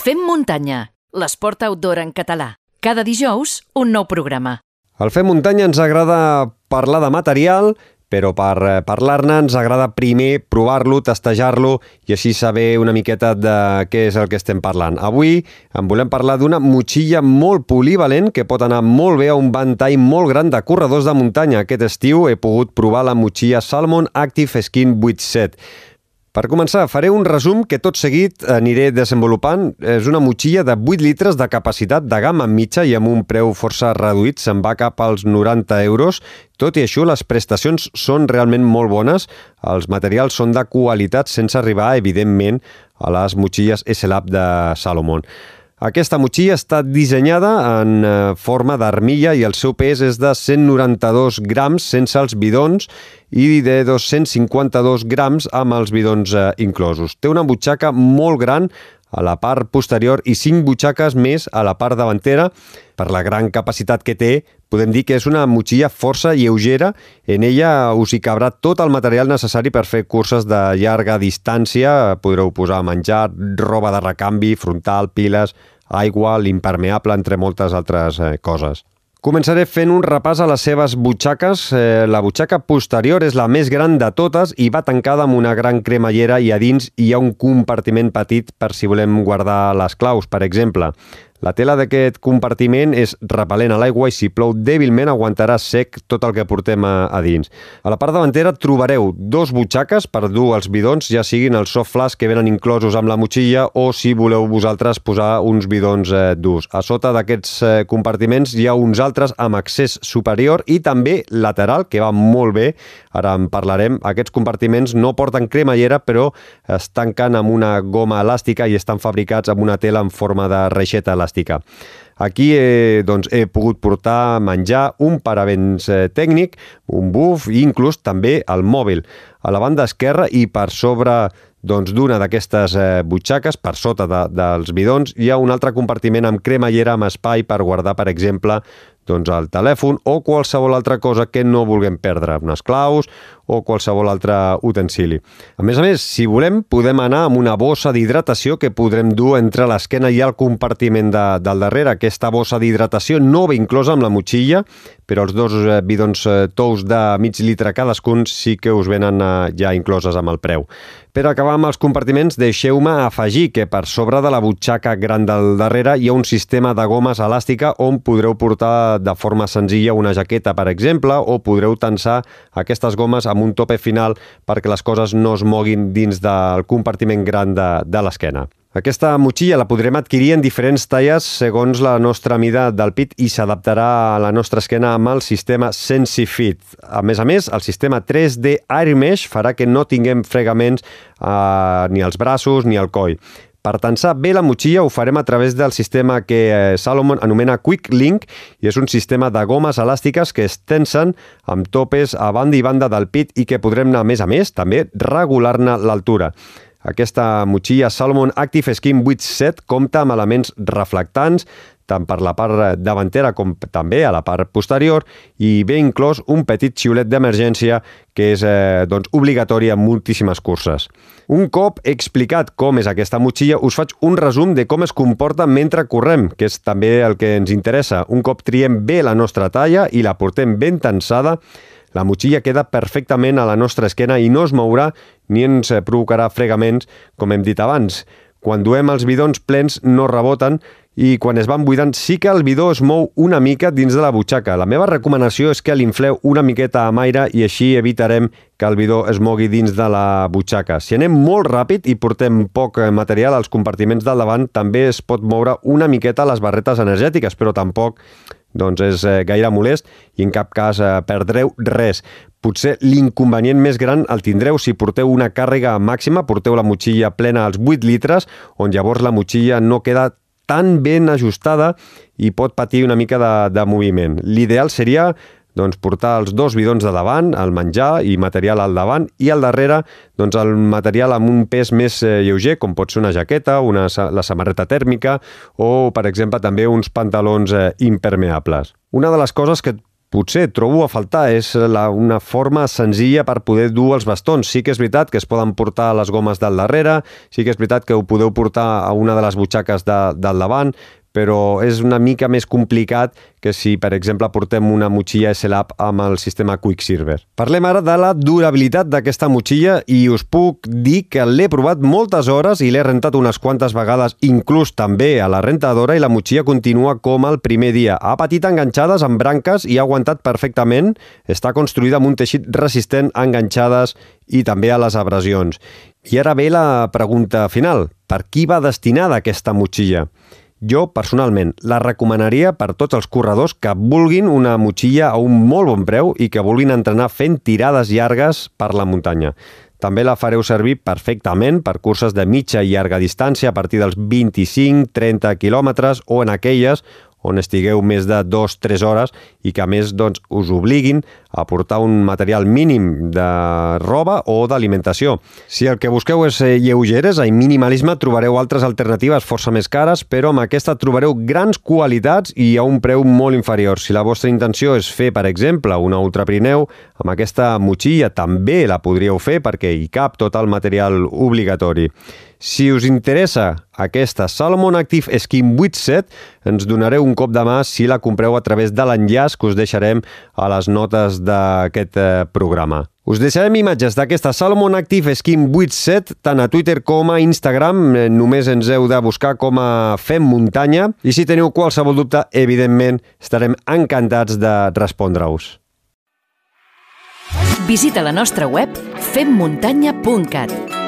Fem muntanya, l'esport outdoor en català. Cada dijous, un nou programa. Al Fem Muntanya ens agrada parlar de material, però per eh, parlar-ne ens agrada primer provar-lo, testejar-lo i així saber una miqueta de què és el que estem parlant. Avui en volem parlar d'una motxilla molt polivalent que pot anar molt bé a un ventall molt gran de corredors de muntanya. Aquest estiu he pogut provar la motxilla Salmon Active Skin 87. Per començar, faré un resum que tot seguit aniré desenvolupant. És una motxilla de 8 litres de capacitat de gamma mitja i amb un preu força reduït, se'n va cap als 90 euros. Tot i això, les prestacions són realment molt bones, els materials són de qualitat sense arribar, evidentment, a les motxilles S-Lab de Salomon. Aquesta motxilla està dissenyada en eh, forma d'armilla i el seu pes és de 192 grams sense els bidons i de 252 grams amb els bidons eh, inclosos. Té una butxaca molt gran a la part posterior i cinc butxaques més a la part davantera. Per la gran capacitat que té, podem dir que és una motxilla força lleugera. En ella us hi cabrà tot el material necessari per fer curses de llarga distància. Podreu posar menjar, roba de recanvi, frontal, piles, aigua, l'impermeable, entre moltes altres eh, coses. Començaré fent un repàs a les seves butxaques. Eh, la butxaca posterior és la més gran de totes i va tancada amb una gran cremallera i a dins hi ha un compartiment petit per si volem guardar les claus, per exemple. La tela d'aquest compartiment és repel·lent a l'aigua i si plou dèbilment aguantarà sec tot el que portem a, a dins. A la part davantera trobareu dos butxaques per dur els bidons, ja siguin els soft flask que venen inclosos amb la motxilla o si voleu vosaltres posar uns bidons eh, durs. A sota d'aquests eh, compartiments hi ha uns altres amb accés superior i també lateral, que va molt bé. Ara en parlarem. Aquests compartiments no porten cremallera, però es tanquen amb una goma elàstica i estan fabricats amb una tela en forma de reixeta elàstica fantàstica. Aquí he, doncs, he pogut portar menjar, un paravents eh, tècnic, un buf i inclús també el mòbil. A la banda esquerra i per sobre doncs, d'una d'aquestes eh, butxaques, per sota de, dels bidons, hi ha un altre compartiment amb cremallera amb espai per guardar, per exemple, doncs el telèfon o qualsevol altra cosa que no vulguem perdre, unes claus o qualsevol altre utensili. A més a més, si volem, podem anar amb una bossa d'hidratació que podrem dur entre l'esquena i el compartiment de, del darrere. Aquesta bossa d'hidratació no ve inclosa amb la motxilla, però els dos eh, bidons eh, tous de mig litre cadascun sí que us venen eh, ja incloses amb el preu. Per acabar amb els compartiments, deixeu-me afegir que per sobre de la butxaca gran del darrere hi ha un sistema de gomes elàstica on podreu portar de forma senzilla una jaqueta, per exemple, o podreu tensar aquestes gomes amb un tope final perquè les coses no es moguin dins del compartiment gran de, de l'esquena. Aquesta motxilla la podrem adquirir en diferents talles segons la nostra mida del pit i s'adaptarà a la nostra esquena amb el sistema SensiFit. A més a més, el sistema 3D Air Mesh farà que no tinguem fregaments eh, ni als braços ni al coll. Per tensar bé la motxilla ho farem a través del sistema que eh, Salomon anomena Quick Link i és un sistema de gomes elàstiques que es tensen amb topes a banda i banda del pit i que podrem a més a més, també regular-ne l'altura. Aquesta motxilla Salomon Active Skin 87 compta amb elements reflectants, tant per la part davantera com també a la part posterior i ve inclòs un petit xiulet d'emergència que és eh, doncs, obligatori en moltíssimes curses. Un cop explicat com és aquesta motxilla, us faig un resum de com es comporta mentre correm, que és també el que ens interessa. Un cop triem bé la nostra talla i la portem ben tensada, la motxilla queda perfectament a la nostra esquena i no es mourà ni ens provocarà fregaments, com hem dit abans. Quan duem els bidons plens no reboten i quan es van buidant sí que el bidó es mou una mica dins de la butxaca. La meva recomanació és que l'infleu una miqueta amb aire i així evitarem que el bidó es mogui dins de la butxaca. Si anem molt ràpid i portem poc material als compartiments del davant, també es pot moure una miqueta les barretes energètiques, però tampoc doncs és eh, gaire molest i en cap cas eh, perdreu res. Potser l'inconvenient més gran el tindreu si porteu una càrrega màxima, porteu la motxilla plena als 8 litres, on llavors la motxilla no queda tan ben ajustada i pot patir una mica de, de moviment. L'ideal seria doncs, portar els dos bidons de davant, el menjar i material al davant, i al darrere doncs, el material amb un pes més eh, lleuger, com pot ser una jaqueta, una, la samarreta tèrmica o, per exemple, també uns pantalons eh, impermeables. Una de les coses que potser trobo a faltar és la, una forma senzilla per poder dur els bastons. Sí que és veritat que es poden portar les gomes del darrere, sí que és veritat que ho podeu portar a una de les butxaques de, del davant, però és una mica més complicat que si, per exemple, portem una motxilla S-Lab amb el sistema Quicksilver. Parlem ara de la durabilitat d'aquesta motxilla i us puc dir que l'he provat moltes hores i l'he rentat unes quantes vegades, inclús també a la rentadora, i la motxilla continua com el primer dia. Ha patit enganxades amb branques i ha aguantat perfectament. Està construïda amb un teixit resistent a enganxades i també a les abrasions. I ara ve la pregunta final. Per qui va destinada aquesta motxilla? Jo, personalment, la recomanaria per tots els corredors que vulguin una motxilla a un molt bon preu i que vulguin entrenar fent tirades llargues per la muntanya. També la fareu servir perfectament per curses de mitja i llarga distància a partir dels 25-30 quilòmetres o en aquelles on estigueu més de 2-3 hores i que a més doncs, us obliguin a portar un material mínim de roba o d'alimentació. Si el que busqueu és eh, lleugeres, i minimalisme trobareu altres alternatives força més cares, però amb aquesta trobareu grans qualitats i a un preu molt inferior. Si la vostra intenció és fer, per exemple, una ultraprineu, amb aquesta motxilla també la podríeu fer perquè hi cap tot el material obligatori. Si us interessa aquesta Salomon Active Skin 8 Set, ens donareu un cop de mà si la compreu a través de l'enllaç que us deixarem a les notes d'aquest eh, programa. Us deixarem imatges d'aquesta Salomon Active Skin 8 Set tant a Twitter com a Instagram. Eh, només ens heu de buscar com a Fem Muntanya i si teniu qualsevol dubte, evidentment, estarem encantats de respondre-us. Visita la nostra web femmuntanya.cat